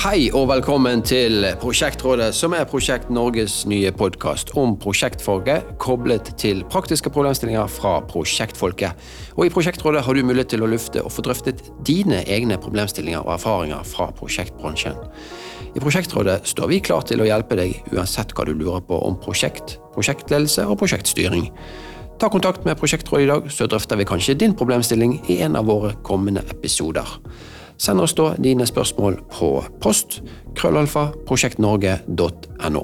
Hei og velkommen til Prosjektrådet, som er Prosjekt Norges nye podkast om prosjektfolket koblet til praktiske problemstillinger fra prosjektfolket. Og I Prosjektrådet har du mulighet til å lufte og få drøftet dine egne problemstillinger og erfaringer fra prosjektbransjen. I Prosjektrådet står vi klar til å hjelpe deg uansett hva du lurer på om prosjekt, prosjektledelse og prosjektstyring. Ta kontakt med Prosjektrådet i dag, så drøfter vi kanskje din problemstilling i en av våre kommende episoder. Send oss da dine spørsmål på post krøllalfa prosjektnorge.no.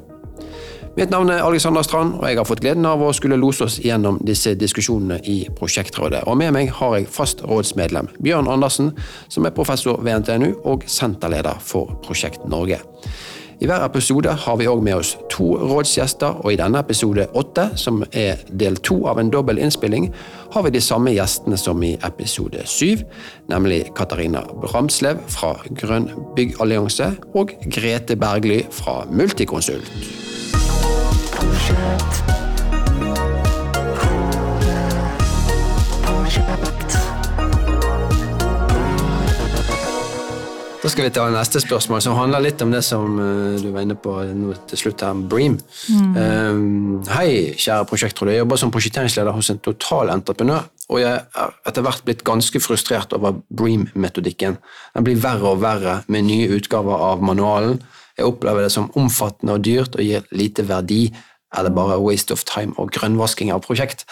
Mitt navn er Alexander Strand, og jeg har fått gleden av å skulle lose oss gjennom disse diskusjonene i Prosjektrådet. Og Med meg har jeg fast rådsmedlem Bjørn Andersen, som er professor ved NTNU og senterleder for Prosjekt Norge. I hver episode har vi òg med oss to rådsgjester, og i denne episode åtte, som er del to av en dobbel innspilling, har vi de samme gjestene som i episode syv, nemlig Katarina Bramslev fra Grønn byggallianse og Grete Bergly fra Multiconsult. Da skal vi ta neste spørsmål, som handler litt om det som uh, du var inne på nå til slutt her, Bream. Mm. Um, hei, kjære prosjektråd. Jeg jobber som prosjekteringsleder hos en total entreprenør, og jeg er etter hvert blitt ganske frustrert over Bream-metodikken. Den blir verre og verre med nye utgaver av manualen. Jeg opplever det som omfattende og dyrt og gir lite verdi. Er det bare waste of time og grønnvasking av prosjekt?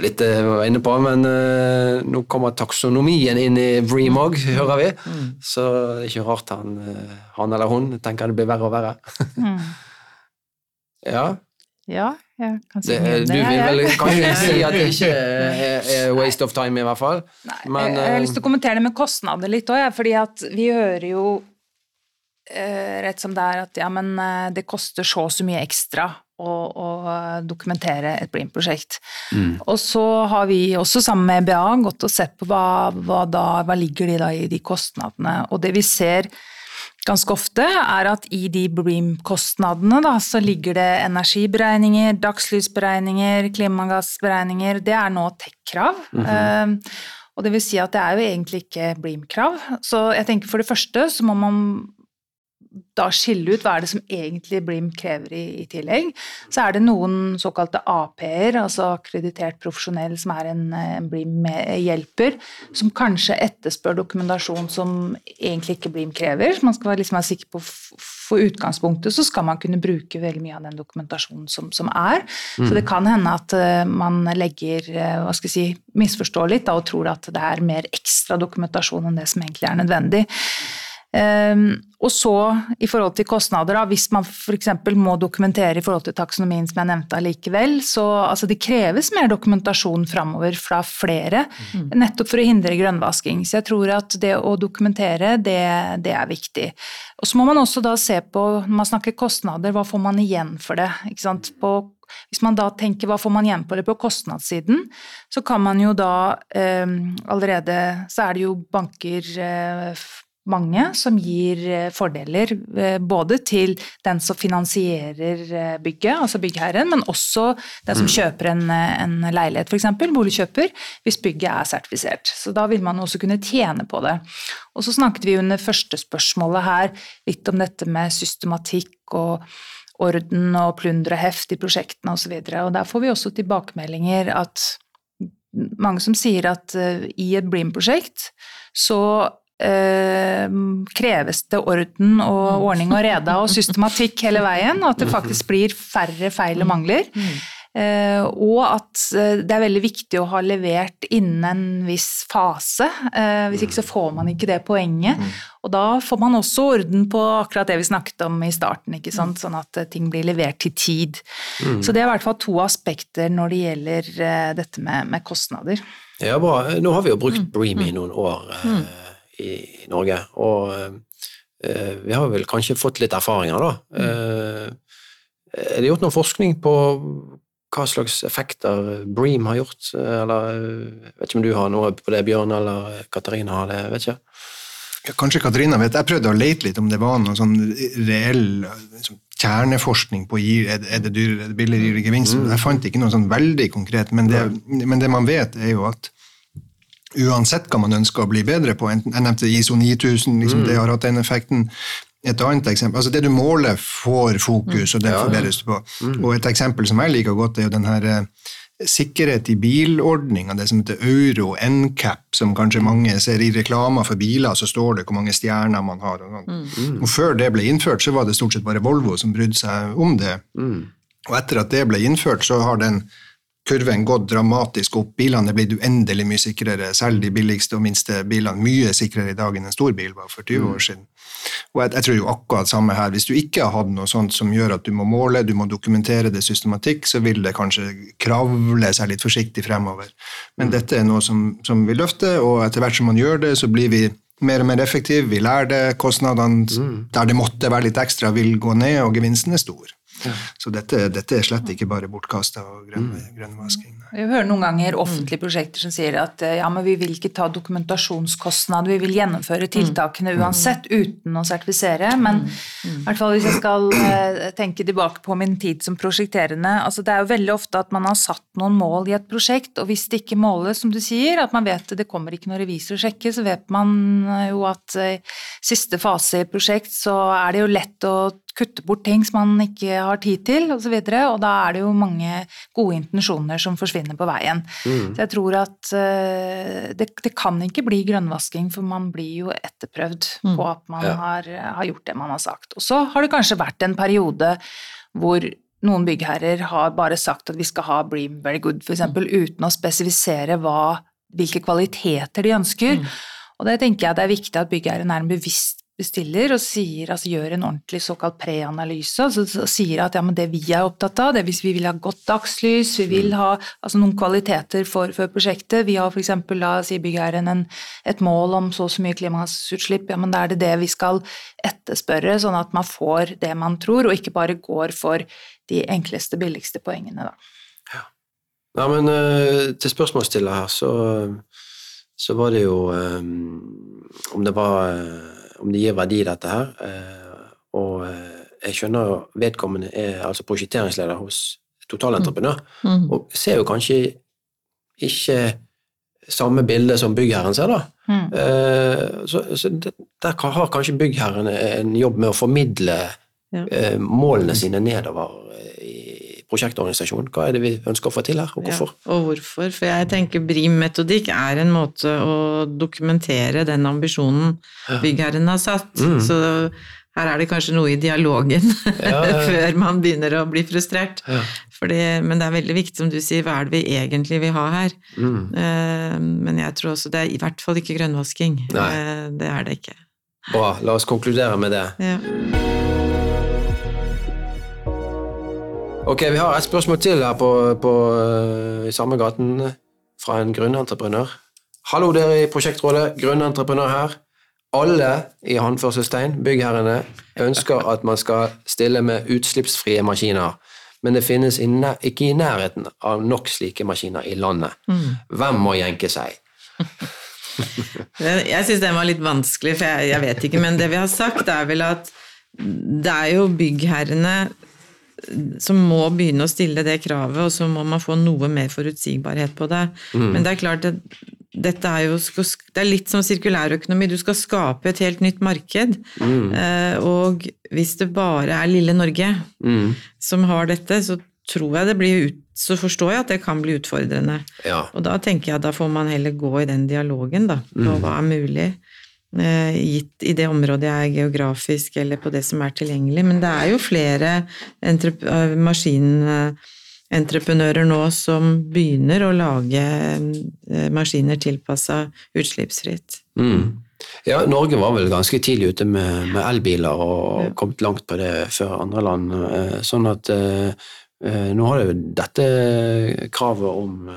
Litt jeg var inne på, men uh, nå kommer taksonomien inn i Vream òg, hører vi. Mm. Så det er ikke rart han, uh, han, eller hun tenker det blir verre og verre. mm. Ja. Ja, jeg kan si det. det du vil vel kanskje si at det ikke er, er waste of time, i hvert fall? Nei, men, jeg, jeg har lyst til å kommentere det med kostnader litt òg, fordi at vi hører jo rett som det er at ja, men det koster så og så mye ekstra å, å dokumentere et Bream-prosjekt. Mm. Og så har vi også sammen med BA gått og sett på hva, hva, da, hva ligger de da i de kostnadene. Og det vi ser ganske ofte, er at i de Bream-kostnadene da, så ligger det energiberegninger, dagslysberegninger, klimagassberegninger. Det er nå tech-krav. Mm -hmm. uh, og det vil si at det er jo egentlig ikke Bream-krav. Så jeg tenker for det første så må man da skille ut hva er det som egentlig Blim krever i, i tillegg. Så er det noen såkalte AP-er, altså akkreditert profesjonell, som er en, en Blim-hjelper, som kanskje etterspør dokumentasjon som egentlig ikke Blim krever. Så man skal liksom være sikker på for utgangspunktet så skal man kunne bruke veldig mye av den dokumentasjonen som, som er. Mm. Så det kan hende at uh, man legger uh, hva skal jeg si, misforstår litt da, og tror at det er mer ekstra dokumentasjon enn det som egentlig er nødvendig. Um, og så i forhold til kostnader, da, hvis man f.eks. må dokumentere i forhold til taksonomien som jeg nevnte allikevel, så altså det kreves mer dokumentasjon framover fra flere, mm. nettopp for å hindre grønnvasking. Så jeg tror at det å dokumentere, det, det, er viktig. Og så må man også da se på, når man snakker kostnader, hva får man igjen for det? Ikke sant? På hvis man da tenker hva får man igjen på det på kostnadssiden, så kan man jo da eh, allerede Så er det jo banker eh, mange som gir eh, fordeler eh, både til den som finansierer eh, bygget, altså byggherren, men også den som mm. kjøper en, en leilighet, f.eks. boligkjøper, hvis bygget er sertifisert. Så da vil man også kunne tjene på det. Og så snakket vi under første spørsmålet her litt om dette med systematikk og orden og plunder og heft i prosjektene osv. Og, så og der får vi også tilbakemeldinger at mange som sier at i et Bream-prosjekt så eh, kreves det orden og mm. ordning og reda og systematikk hele veien, og at det mm. faktisk blir færre feil og mm. mangler. Eh, og at eh, det er veldig viktig å ha levert innen en viss fase. Eh, hvis ikke så får man ikke det poenget. Og da får man også orden på akkurat det vi snakket om i starten, ikke sant? sånn at eh, ting blir levert til tid. Så det er i hvert fall to aspekter når det gjelder eh, dette med, med kostnader. Ja, bra. Nå har vi jo brukt Bream i noen år. Mm i Norge. Og eh, vi har vel kanskje fått litt erfaringer, da. Mm. Er det gjort noe forskning på hva slags effekter Bream har gjort? Eller jeg vet ikke om du har noe på det, Bjørn, eller Katarina har det? vet ikke. Ja, kanskje Katarina vet. Jeg prøvde å lete litt om det var noen sånn reell liksom, kjerneforskning på gir, det, er det dyrere, er det billigere, gevinst. Mm. Jeg fant ikke noe sånn veldig konkret, men det, men det man vet, er jo at uansett hva man ønsker å bli bedre på. Enten, jeg nevnte ISO 9000, liksom, det har hatt den effekten. Et annet eksempel, altså Det du måler, får fokus, og det forbedres du på. Og Et eksempel som jeg liker godt, er jo den her eh, sikkerhet i bilordninga, det som heter Euro NCAP, som kanskje mange ser i reklamer for biler, så står det hvor mange stjerner man har. Og, sånt. og Før det ble innført, så var det stort sett bare Volvo som brydde seg om det. Og etter at det ble innført, så har den kurven gått dramatisk opp. Bilene er blitt uendelig mye sikrere, selv de billigste og minste bilene. Mye sikrere i dag enn en stor bil var for 20 år siden. Og jeg, jeg tror jo akkurat samme her. Hvis du ikke har hatt noe sånt som gjør at du må måle, du må dokumentere det systematikk, så vil det kanskje kravle seg litt forsiktig fremover. Men dette er noe som, som vi løfter, og etter hvert som man gjør det, så blir vi mer og mer effektive. Vi lærer det. Kostnadene der det måtte være litt ekstra, vil gå ned, og gevinsten er stor. Så dette, dette, er slett ikke bare bortkasta og grønn, grønnvasking. Vi hører noen ganger offentlige prosjekter som sier at ja, men vi vil ikke ta dokumentasjonskostnader, vi vil gjennomføre tiltakene uansett uten å sertifisere. Men i hvert fall hvis jeg skal tenke tilbake på min tid som prosjekterende altså Det er jo veldig ofte at man har satt noen mål i et prosjekt, og hvis det ikke måles, som du sier, at man vet det kommer ikke noen revisor å sjekke, så vet man jo at i siste fase i prosjekt så er det jo lett å kutte bort ting som man ikke har tid til, osv. Og, så videre, og da er det jo mange gode intensjoner som forsvinner på veien. Mm. Så jeg tror at uh, det, det, kan ikke bli grønnvasking, for man blir jo etterprøvd mm. på at man ja. har, har, gjort det man har sagt. Og så har det kanskje vært en periode hvor noen byggherrer har bare sagt at vi skal ha Bream Very Good, f.eks., mm. uten å spesifisere hva, hvilke kvaliteter de ønsker. Mm. Og det tenker jeg det er viktig at byggherren er en bevisst bestiller og sier, altså gjør en ordentlig såkalt preanalyse, altså sier at ja, det vi er opptatt av, det er hvis vi vil ha godt dagslys, vi vil ha altså noen kvaliteter for, for prosjektet, vi har f.eks. da, sier byggherren, en, et mål om så og så mye klimagassutslipp, ja, men da er det det vi skal etterspørre, sånn at man får det man tror, og ikke bare går for de enkleste, billigste poengene, da. Ja, ja men uh, til spørsmålsstiller her, så, så var det jo um, om det var uh, om det gir verdi, dette her. Eh, og eh, jeg skjønner jo vedkommende er altså prosjekteringsleder hos totalentreprenør, mm. mm. og ser jo kanskje ikke samme bilde som byggherren ser, da. Mm. Eh, så, så, der har kanskje byggherren en jobb med å formidle ja. målene sine nedover prosjektorganisasjon. Hva er det vi ønsker å få til her, og hvorfor? Ja, og hvorfor? For jeg tenker BRIM-metodikk er en måte å dokumentere den ambisjonen byggherren har satt. Mm. Så her er det kanskje noe i dialogen ja, ja, før man begynner å bli frustrert. Fordi, men det er veldig viktig, som du sier, hva er det vi egentlig vil ha her? Mm. Uh, men jeg tror også det er i hvert fall ikke grønnvasking. Nei. det er det ikke. Bra. La oss konkludere med det. Ja. Ok, Vi har et spørsmål til her på, på, eh, i samme gaten fra en grunnentreprenør. Hallo, dere i prosjektrådet. Grunnentreprenør her. Alle i håndførselstegn, byggherrene, ønsker at man skal stille med utslippsfrie maskiner. Men det finnes ikke i nærheten av nok slike maskiner i landet. Mm. Hvem må jenke seg? jeg syns den var litt vanskelig, for jeg, jeg vet ikke. Men det vi har sagt, er vel at det er jo byggherrene som må begynne å stille det kravet, og så må man få noe mer forutsigbarhet på det. Mm. Men det er klart at dette er jo det er litt som sirkulærøkonomi. Du skal skape et helt nytt marked. Mm. Eh, og hvis det bare er lille Norge mm. som har dette, så tror jeg det blir ut, så forstår jeg at det kan bli utfordrende. Ja. Og da tenker jeg at da får man heller gå i den dialogen, da, på mm. hva er mulig. Eh, gitt i det området jeg er geografisk, eller på det som er tilgjengelig. Men det er jo flere eh, maskinentreprenører nå som begynner å lage eh, maskiner tilpassa utslippsfritt. Mm. Ja, Norge var vel ganske tidlig ute med, med elbiler og ja. kommet langt på det før andre land. Sånn at eh, nå har jo dette kravet om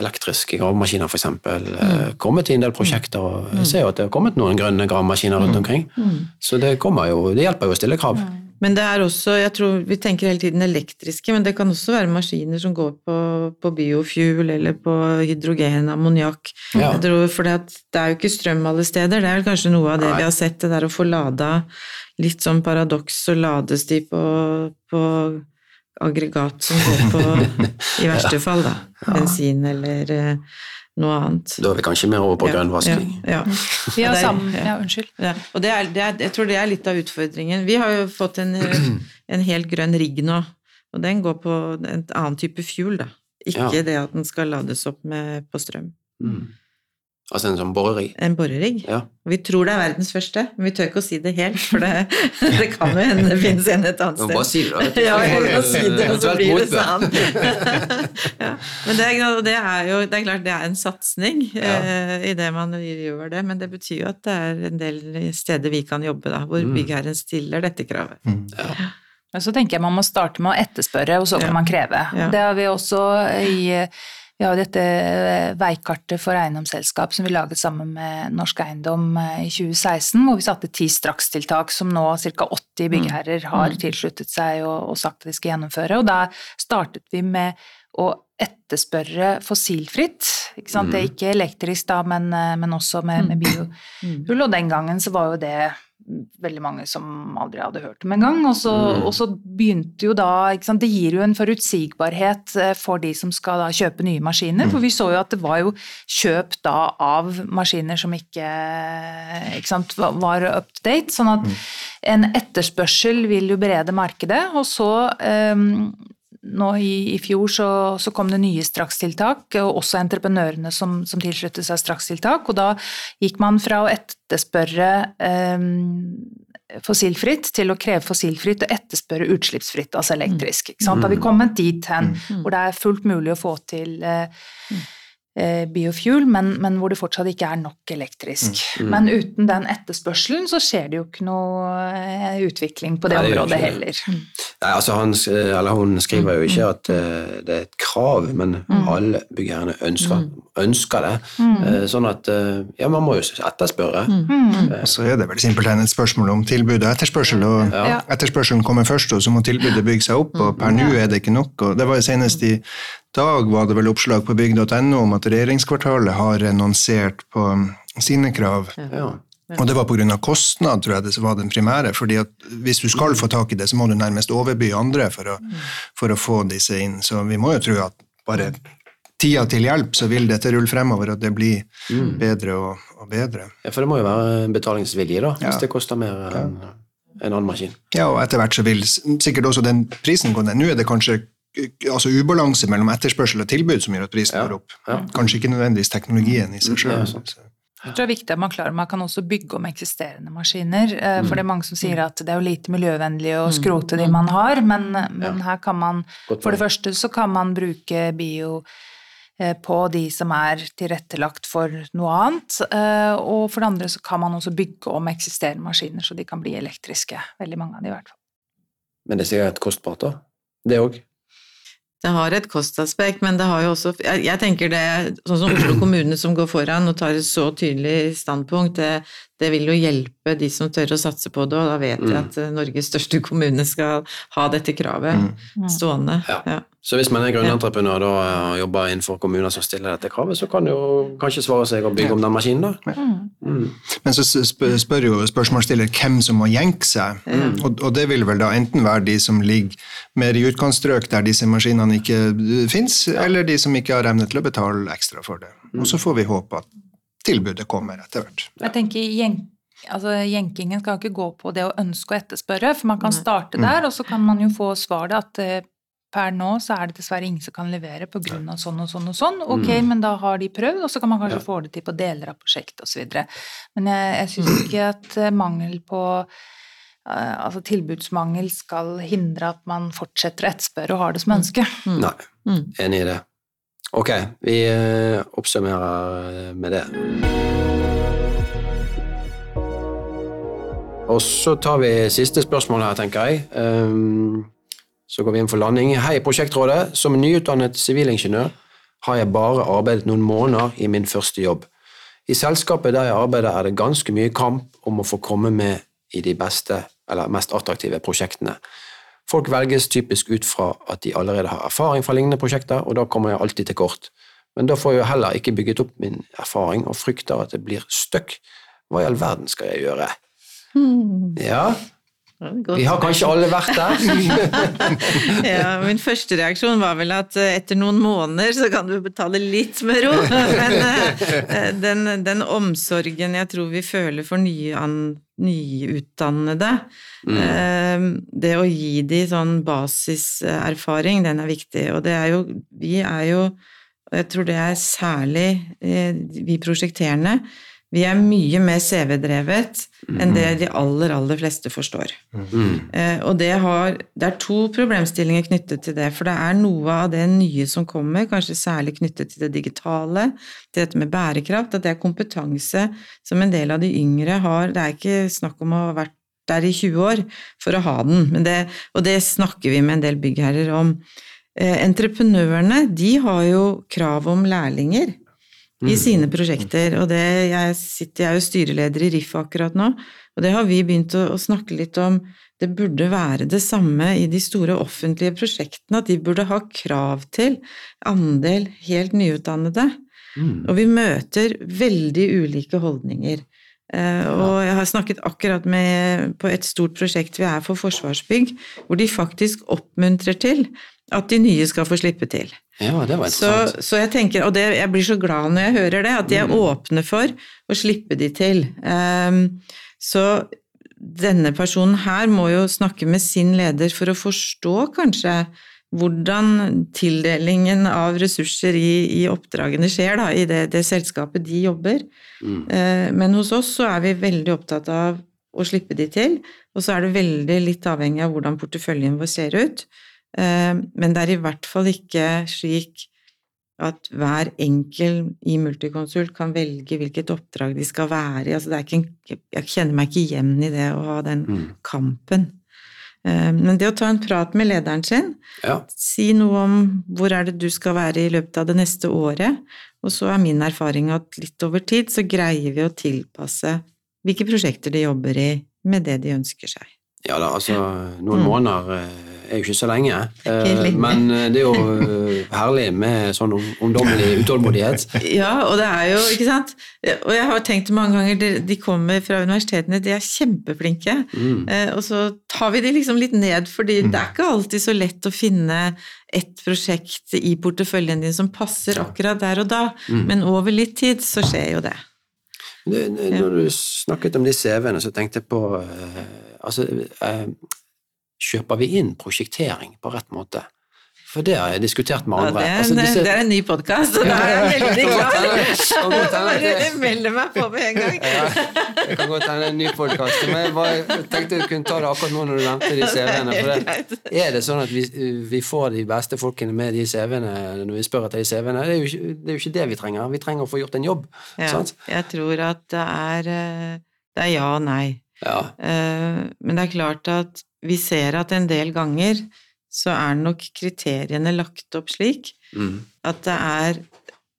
elektriske gravemaskiner f.eks. Mm. kommet til en del prosjekter. og Jeg ser jo at det har kommet noen grønne gravemaskiner rundt mm. omkring. Mm. Så det, jo, det, hjelper jo å stille krav. Men det er også, jeg tror Vi tenker hele tiden elektriske, men det kan også være maskiner som går på, på biofuel eller på hydrogen, ammoniakk. Ja. For det er jo ikke strøm alle steder. Det er vel kanskje noe av det Nei. vi har sett, det der å få lada litt sånn paradoks, så lades de på, på aggregat som går på, i verste fall, da, bensin eller, noe annet. Da er vi kanskje mer over på Ja, grønnvasking. Ja, ja. Vi har Det er- sammen, ja. ja, unnskyld. Ja, og det er, det er, jeg tror det er litt av utfordringen. Vi har jo fått en, en helt grønn rigg nå, og den går på en annen type fuel, da. Ikke Ja. det at den skal lades opp med, på strøm. Mm. Altså en sånn borerigg. En borerigg. Ja. Vi tror det er verdens første, men vi tør ikke å si det helt, for det, det kan jo hende det finnes en et annet sted. bare si det, da. Ja, bare si det, og så blir det sånn. ja. Men det er, det er jo det er klart det er en satsing Ja. eh, i det man gjør det, men det betyr jo at det er en del steder vi kan jobbe, da, hvor Mm. byggherren stiller dette kravet. Ja. så tenker jeg man må starte med å etterspørre, og så kan Ja. man kreve. Ja. Det har vi også i Vi har jo dette eh, veikartet for eiendomsselskap som vi laget sammen med Norsk Eiendom eh, i 2016, hvor vi satte ti strakstiltak som nå ca. 80 byggherrer har tilsluttet seg og, og sagt at de skal gjennomføre. Og da startet vi med å etterspørre fossilfritt. Ikke sant? Det er ikke elektrisk da, men, eh, men også med, med biohull. Og den gangen så var jo det veldig mange som aldri hadde hørt om engang. Og, så- Mm. og så begynte jo da? Det gir jo en forutsigbarhet eh, for de som skal da kjøpe nye maskiner. For vi så jo at det var jo kjøp da av maskiner som ikke, ikke sant, var- up to date. Sånn at en etterspørsel vil jo berede markedet. Og så ehm, nå i, i fjor så, så kom det nye strakstiltak, og også entreprenørene som, som tilsluttet seg strakstiltak. Og da gikk man fra å etterspørre eh, fossilfritt til å kreve fossilfritt og etterspørre utslippsfritt, altså elektrisk. Ikke sant? Da har vi kommet dit hen hvor det er fullt mulig å få til eh, eh, biofuel, men, men hvor det fortsatt ikke er nok elektrisk. Men uten den etterspørselen så skjer det jo ikke noe eh, utvikling på det Nei, det området heller. Nei, altså han, eller hun skriver jo ikke at uh, det er et krav, men alle byggherrene ønsker, ønsker det. Uh, sånn at uh, ja, man må jo etterspørre. Så er det vel simpelthen et spørsmål om tilbud og etterspørsel. og Ja. Etterspørselen kommer først, og så må tilbudet bygge seg opp. og Per nå er det ikke nok. og det var jo Senest i dag var det vel oppslag på bygg.no om at regjeringskvartalet har renonsert på sine krav. Ja. Og det var pga. kostnad, tror jeg det var den primære. fordi at hvis du skal få tak i det, så må du nærmest overby andre for å, for å få disse inn. Så vi må jo tro at bare tida til hjelp, så vil dette rulle fremover, og det blir bedre og, og bedre. ja, for det må jo være en betalingsvilje, da, hvis Ja. det koster mer enn en annen maskin. Ja, og etter hvert så vil sikkert også den prisen gå ned. Nå er det kanskje altså ubalanse mellom etterspørsel og tilbud som gjør at prisen Ja, går opp. ja. Kanskje ikke nødvendigvis teknologien i seg sjøl. Jeg tror det er viktig at man klarer Man kan også bygge om eksisterende maskiner. eh, For det er mange som sier at det er jo lite miljøvennlig å skrote de man har, men, men her kan man For det første så kan man bruke bio eh, på de som er tilrettelagt for noe annet. eh, Og for det andre så kan man også bygge om eksisterende maskiner så de kan bli elektriske. Veldig mange av de i hvert fall. Men det er sikkert kostbart, da. Det òg. Det har et kostaspekt, men det har jo også Jeg, jeg tenker det Sånn som Oslo kommune som går foran og tar et så tydelig standpunkt, det, det vil jo hjelpe de som tør å satse på det, og da vet jeg at eh, Norges største kommune skal ha dette kravet stående. Ja. Ja. Så hvis man er grunnentreprenør og jobber innenfor kommuner som stiller dette kravet, så kan det jo kanskje svare seg å bygge om den maskinen, da. Mm. Men så spør, jo spørsmålsstiller hvem som må jenke seg. Og, og det vil vel da enten være de som ligger mer i utkantstrøk der disse maskinene ikke fins, eller de som ikke har evne til å betale ekstra for det. Og så får vi håpe at tilbudet kommer etter hvert. Jeg tenker jen- altså, Jenkingen skal ikke gå på det å ønske å etterspørre, for man kan starte der, og så kan man jo få svar det at eh, per nå så er det dessverre ingen som kan levere pga. sånn og sånn og sånn. Ok, men da har de prøvd, og så kan man kanskje få det til på deler av prosjektet osv. Men jeg, jeg syns ikke at eh, mangel på eh, Altså tilbudsmangel skal hindre at man fortsetter å etterspørre og har det som ønske. Nei, enig i det. Ok, vi eh, oppsummerer med det. Og så tar vi siste spørsmål her, tenker jeg. Ehm, så går vi inn for landing. Hei, Prosjektrådet. Som nyutdannet sivilingeniør har jeg bare arbeidet noen måneder i min første jobb. I selskapet der jeg arbeider er det ganske mye kamp om å få komme med i de beste eller mest attraktive prosjektene. Folk velges typisk ut fra at de allerede har erfaring fra lignende prosjekter, og da kommer jeg alltid til kort. Men da får jeg heller ikke bygget opp min erfaring, og frykter at det blir støkk. Hva i all verden skal jeg gjøre? Ja, Vi har kanskje alle vært der. ja, min første reaksjon var vel at eh, etter noen måneder så kan du betale litt med ro. Men eh, den, den omsorgen jeg tror vi føler for nyan, nyutdannede, mm. Eh, det å gi de sånn basiserfaring, den er viktig. Og det er jo Vi er jo, og jeg tror det er særlig vi prosjekterende, vi er mye mer CV-drevet enn det de aller, aller fleste forstår. Mm. Eh, og det, har, det, er to problemstillinger knyttet til det. For det er noe av det nye som kommer, kanskje særlig knyttet til det digitale, til dette med bærekraft, at det er kompetanse som en del av de yngre har. Det er ikke snakk om å ha vært der i 20 år for å ha den, det, og det snakker vi med en del byggherrer om. Eh, entreprenørene de har jo krav om lærlinger i mm. sine prosjekter. Og det, jeg sitter jeg er jo styreleder i RIF akkurat nå, og det har vi begynt å, å, snakke litt om. Det burde være det samme i de store offentlige prosjektene, at de burde ha krav til andel helt nyutdannede. Mm. Og vi møter veldig ulike holdninger. Uh, og jeg har snakket akkurat med, på et stort prosjekt vi er for Forsvarsbygg, hvor de faktisk oppmuntrer til at de nye skal få slippe til. Ja, det var interessant. Så, så jeg tenker, og det, jeg blir så glad når jeg hører det, at de er mm. åpne for å slippe de til. Um, så denne personen her må jo snakke med sin leder for å forstå kanskje hvordan tildelingen av ressurser i, i oppdragene skjer da, i det, det, selskapet de jobber. Mm. Uh, men hos oss så er vi veldig opptatt av å slippe de til, og så er det veldig litt avhengig av hvordan porteføljen vår ser ut. Eh, men det er i hvert fall ikke slik at hver enkel i Multiconsult kan velge hvilket oppdrag de skal være i. Altså en, jeg kjenner meg ikke igjen i det å ha den mm. kampen. Eh, men det å ta en prat med lederen sin, ja. si noe om hvor er det du skal være i løpet av det neste året, og så er min erfaring at litt over tid så greier vi å tilpasse hvilke prosjekter de jobber i, med det de ønsker seg. Ja da, altså noen mm. måneder eh, er jo ikke så lenge. Eh, men eh, det er jo eh, herlig med sånn ungdommelig utålmodighet. Ja, og det er jo, ikke sant. Og jeg har tenkt mange ganger, de kommer fra universitetene, de er kjempeflinke. Mm. Og så tar vi de liksom litt ned, fordi mm. det er ikke alltid så lett å finne et prosjekt i porteføljen din som passer akkurat der og da. Mm. Men over litt tid så skjer jo det. Når du snakket om de CV-ene, så tenkte jeg på altså, kjøper vi inn prosjektering på rett måte? For det har jeg diskutert med andre. Ja, det, er en, altså, disse... det, er en, ny podkast, og da er jeg veldig glad! Bare melder meg på med en gang. ja, det kan godt hende en ny podkast, men jeg bare tenkte jeg kunne ta det akkurat nå når du nevnte de CV-ene. For er det sånn at vi, vi, får de beste folkene med de CV-ene når vi spør etter de CV-ene? Det, det, er jo ikke det vi trenger. Vi trenger å få gjort en jobb. Ja, sant? Jeg tror at det er, eh, det er ja og nei. Ja. Uh, men det er klart at vi ser at en del ganger så er nok kriteriene lagt opp slik mm. at det er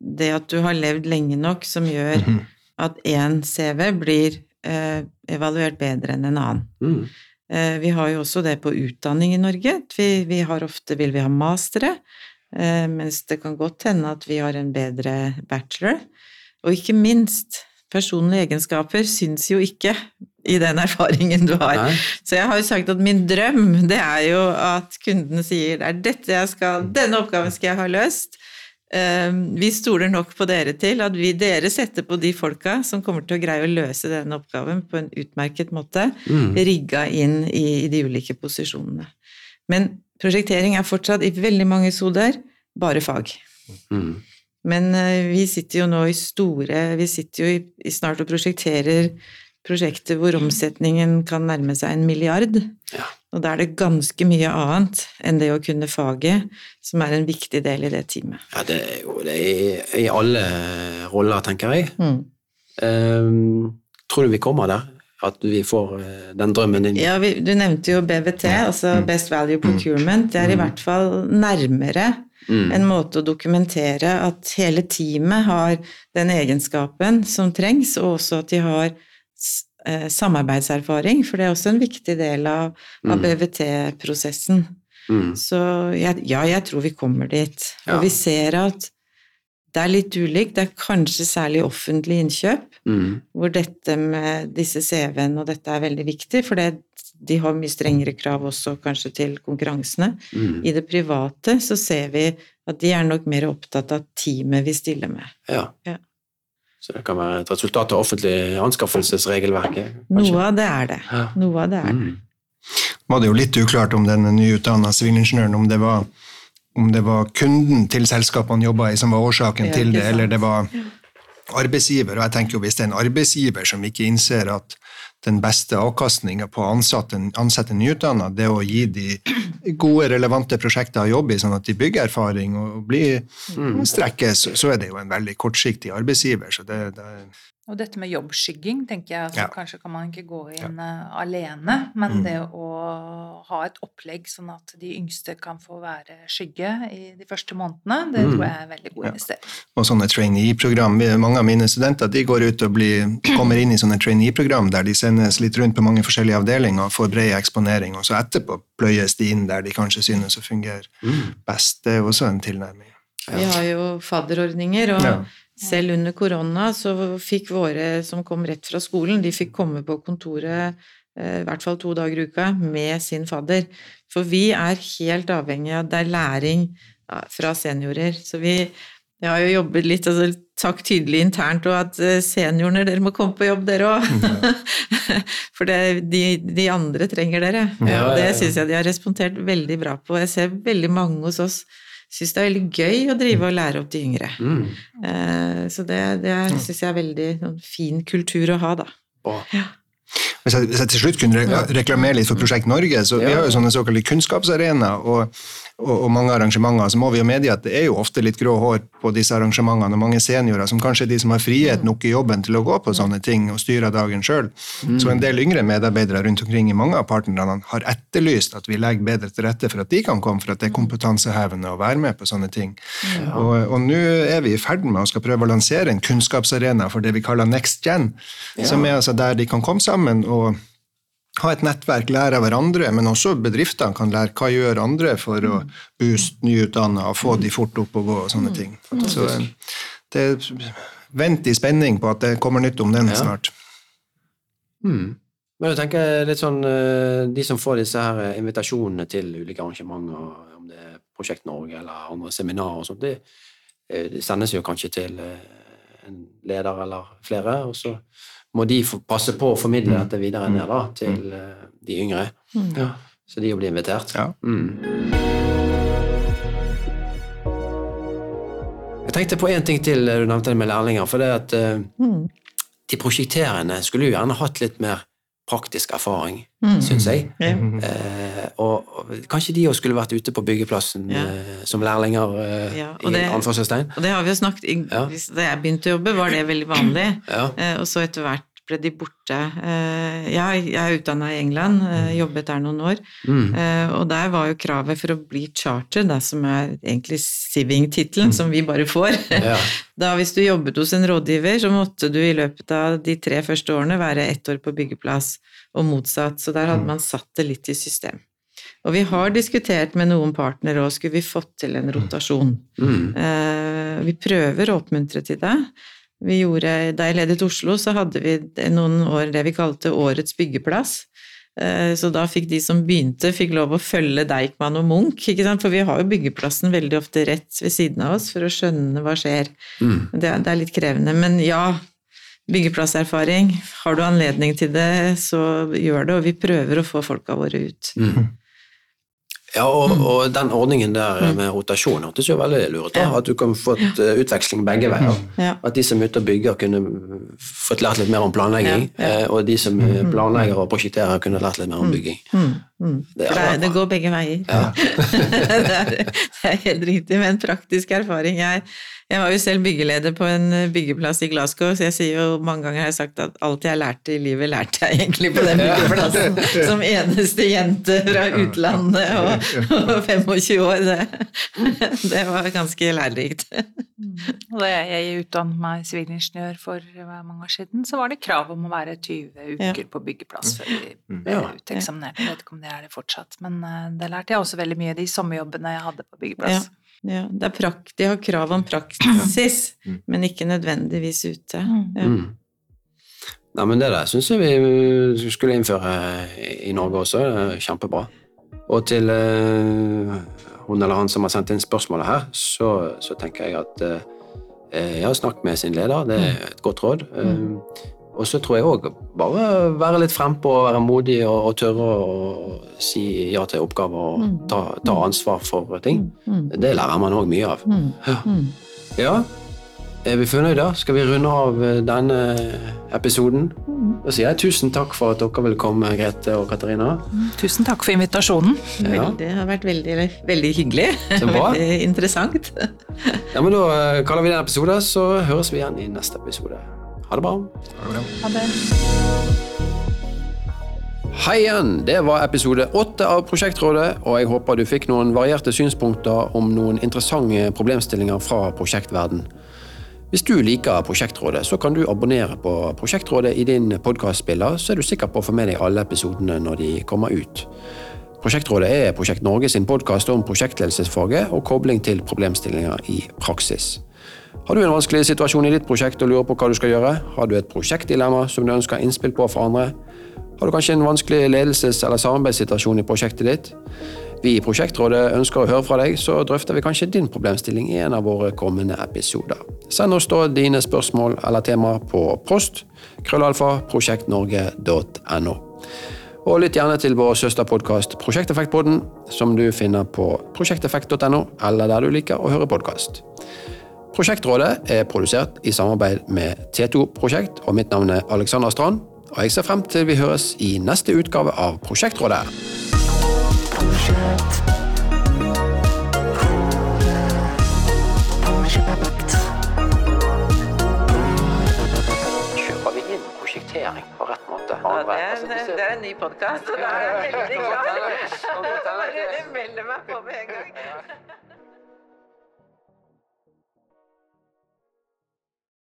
det at du har levd lenge nok som gjør mm. at én CV blir eh, evaluert bedre enn en annen. Mm. Eh, vi har jo også det på utdanning i Norge. Vi, vi har ofte vil vi ha mastere, eh, mens det kan godt hende at vi har en bedre bachelor. Og ikke minst personlige egenskaper syns jo ikke i den erfaringen du har. Nei. Så jeg har jo sagt at min drøm, det er jo at kunden sier det er dette jeg skal, denne oppgaven skal jeg ha løst. Ehm, vi stoler nok på dere til at vi, dere setter på de folka som kommer til å greie å løse denne oppgaven på en utmerket måte, mm. rigga inn i, i, de ulike posisjonene. Men prosjektering er fortsatt i veldig mange soder bare fag. Mm. Men eh, vi sitter jo nå i store Vi sitter jo i, i snart og prosjekterer prosjekter hvor omsetningen kan nærme seg en milliard. Ja. Og da er det ganske mye annet enn det å kunne faget, som er en viktig del i det teamet. Ja, det er jo det er i alle roller, tenker jeg. Mm. Um, tror du vi kommer der? At vi får eh, den drømmen din? Ja, vi, Du nevnte jo BVT, altså mm. Best Value Procurement. Det er i mm. hvert fall nærmere Mm. En måte å dokumentere at hele teamet har den egenskapen som trengs, og også at de har eh, samarbeidserfaring, for det er også en viktig del av, av mm. BVT-prosessen. Mm. Så jeg, ja, jeg tror vi kommer dit. Ja. Og vi ser at Det er litt ulikt. Det er kanskje særlig offentlig innkjøp, Mm. hvor dette med disse CV-ene og dette er veldig viktig, for det, de har mye strengere krav også kanskje til konkurransene. Mm. I det private så ser vi at de er nok mer opptatt av teamet vi stiller med. Ja. Ja. Så det kan være et resultat av offentlig anskaffelsesregelverket? kanskje? Noe av det er det. Ja. Noe av det er det. Mm. var det jo litt uklart om den nyutdanna sivilingeniøren, om det var om det var kunden til selskapene jobba i som var årsaken det til det, eller det var arbeidsgiver. Og jeg tenker jo hvis det er en arbeidsgiver som ikke innser at den beste avkastninga på å ansette, ansette nyutdanna, det å gi de gode, relevante prosjekter å jobbe i, sånn at de bygger erfaring og blir strekkes, så er det jo en veldig kortsiktig arbeidsgiver. Så det, det Og dette med jobbskygging, tenker jeg, altså, Ja. kanskje kan man ikke gå inn eh, alene, men Mm. det å ha et opplegg sånn at de yngste kan få være skygge i de første månedene, det Mm. tror jeg er en veldig god Ja. investering. og sånne trainee-program. Mange av mine studenter de går ut og blir, kommer inn i sånne trainee-program der de sendes litt rundt på mange forskjellige avdelinger og får bred eksponering, og så etterpå pløyes de inn der de kanskje synes å fungere Mm. best. Det er også en tilnærming. Vi har jo fadderordninger, og Ja. selv under korona så fikk våre som kom rett fra skolen, de fikk komme på kontoret eh, i hvert fall to dager i uka med sin fadder. For vi er helt avhengig av det er læring fra seniorer. Så vi, vi har jo jobbet litt, altså sagt tydelig internt og at eh, seniorene, dere må komme på jobb dere òg. For det, de, de andre trenger dere. Ja, ja, Og det ja. syns jeg de har respondert veldig bra på. Jeg ser veldig mange hos oss syns det er veldig gøy å drive og lære opp de yngre. Mm. Eh, Så det, det syns jeg er veldig sånn, fin kultur å ha, da. Bra. Hvis jeg, hvis jeg til slutt kunne re reklamere litt for Prosjekt Norge, så vi har jo sånne såkalte kunnskapsarenaer og, og, og mange arrangementer, så må vi jo medgi at det er jo ofte litt grå hår på disse arrangementene, og mange seniorer som kanskje er de som har frihet nok i jobben til å gå på sånne ting og styre dagen sjøl. Så en del yngre medarbeidere rundt omkring i mange av partnerne har etterlyst at vi legger bedre til rette for at de kan komme, for at det er kompetansehevende å være med på sånne ting. Og, og nå er vi i ferd med å skal prøve å lansere en kunnskapsarena for det vi kaller Next Gen, som er altså der de kan komme sammen og ha et nettverk, lære av hverandre, men også bedriftene kan lære hva gjør andre for å booste nyutdanna og få de fort opp og gå og sånne ting. Så eh, det Vent i spenning på at det kommer nytt om den Ja. snart. Mm. Men jeg tenker litt sånn, eh, De som får disse her eh, invitasjonene til ulike arrangementer, om det er Prosjekt Norge eller andre seminarer og sånt, det, det sendes jo kanskje til en leder eller flere, og så må de passe på å formidle dette videre ned da, til eh, de yngre. Ja. Så de blir invitert. Ja. Mm. Jeg tenkte på én ting til du nevnte det med lærlinger. for det at eh, Mm. de prosjekterende skulle jo gjerne hatt litt mer praktisk erfaring, Mm. syns jeg. Mm. Eh, og, og kanskje de òg skulle vært ute på byggeplassen Ja. eh, som lærlinger, eh, Ja, og i det- anførselstegn. Og det har vi jo snakket i, Ja. Da jeg begynte å jobbe, var det veldig vanlig. Ja. Eh, Og så etter hvert ble de borte. Eh, Jeg, jeg er utdanna i England, eh, jobbet der noen år. Mm. Eh, Og der var jo kravet for å bli charter, det som er egentlig Siving-tittelen, som vi bare får. Ja. Da hvis du jobbet hos en rådgiver, så måtte du i løpet av de tre første årene være ett år på byggeplass, og motsatt. Så der hadde man satt det litt i system. Og vi har diskutert med noen partnere òg, skulle vi fått til en rotasjon? Mm. Vi prøver å oppmuntre til det. Vi gjorde, da jeg ledet Oslo, så hadde vi noen år det vi kalte Årets byggeplass. Eh, Så da fikk de som begynte, fikk lov å følge Deichman og Munch, ikke sant? for vi har jo byggeplassen veldig ofte rett ved siden av oss for å skjønne hva skjer. Mm. Det, er- det er litt krevende, men ja, byggeplasserfaring. Har du anledning til det, så gjør det, og vi prøver å få folka våre ut. Mm. Ja, og, og den ordningen der med rotasjon hørtes jo veldig lurt ut. Ja. At du kan få et, eh, utveksling begge veier. Ja. At de som er ute og bygger, kunne fått lært litt mer om planlegging. Ja, eh, Og de som eh, planlegger og prosjekterer, kunne lært litt mer om bygging. Mm, mm. Det det, det går begge veier. Ja. det, er, det er helt riktig, med en praktisk erfaring. Jeg, jeg var jo selv byggeleder på en byggeplass i Glasgow, så jeg sier jo mange ganger har jeg sagt at alt jeg lærte i livet, lærte jeg egentlig på den byggeplassen. Som eneste jente fra utlandet og, og 25 år. Det, det var ganske lærerikt. Da jeg utdannet meg sivilingeniør for eh, mange år siden, så var det krav om å være 20 uker på byggeplass før vi ble Ja. uteksaminert. Jeg vet ikke om det er det fortsatt, men eh, det lærte jeg også veldig mye i de sommerjobbene jeg hadde på byggeplass. Ja, det er prakt, de har krav om praksis, men ikke nødvendigvis ute. Ja. Mm. Nei, men det der syns jeg vi skulle innføre i Norge også. Kjempebra. Og til uh, hun eller han som har sendt inn spørsmålet her, så, så tenker jeg at uh, jeg har snakket med sin leder, det er et godt råd. Eh, og så tror jeg òg bare være litt frempå og være modig og, og tørre å si ja til oppgaver og ta, ta ansvar for ting. Det lærer man òg mye av. Ja. ja. Er vi fornøyde? Skal vi runde av eh, denne episoden? Da sier jeg tusen takk for at dere ville komme, Grete og Katarina. Tusen takk for invitasjonen. Ja. Det har vært veldig, veldig hyggelig. Veldig interessant. Ja, men Da eh, kaller vi det en episode, så høres vi igjen i neste episode. Ha det bra. Ha det. Ha det. Hei igjen! Det var episode åtte av Prosjektrådet, og jeg håper du fikk noen varierte synspunkter om noen interessante problemstillinger fra prosjektverden. Hvis du liker Prosjektrådet, så kan du abonnere på Prosjektrådet i din podkastspiller, så er du sikker på å få med deg alle episodene når de kommer ut. Prosjektrådet er Prosjekt Norge sin podkast om prosjektledelsesfaget og kobling til problemstillinger i praksis. Har du en vanskelig situasjon i ditt prosjekt og lurer på hva du skal gjøre? Har du et prosjektdilemma som du ønsker innspill på fra andre? Har du kanskje en vanskelig ledelses- eller samarbeidssituasjon i prosjektet ditt? Vi i Prosjektrådet ønsker å høre fra deg, så drøfter vi kanskje din problemstilling i en av våre kommende episoder. Send oss da dine spørsmål eller temaer på post krøllalfa prosjektnorge.no. Og lytt gjerne til vår søsterpodkast Prosjekteffektpodden, som du finner på prosjekteffekt.no, eller der du liker å høre podkast. Prosjektrådet er produsert i samarbeid med T2 Prosjekt, og mitt navn er Alexander Strand. Og jeg ser frem til vi høres i neste utgave av Prosjektrådet. Prosjekt. Rett måte? en ny podkast, og da er jeg veldig glad. Jeg Melde meg på med en gang.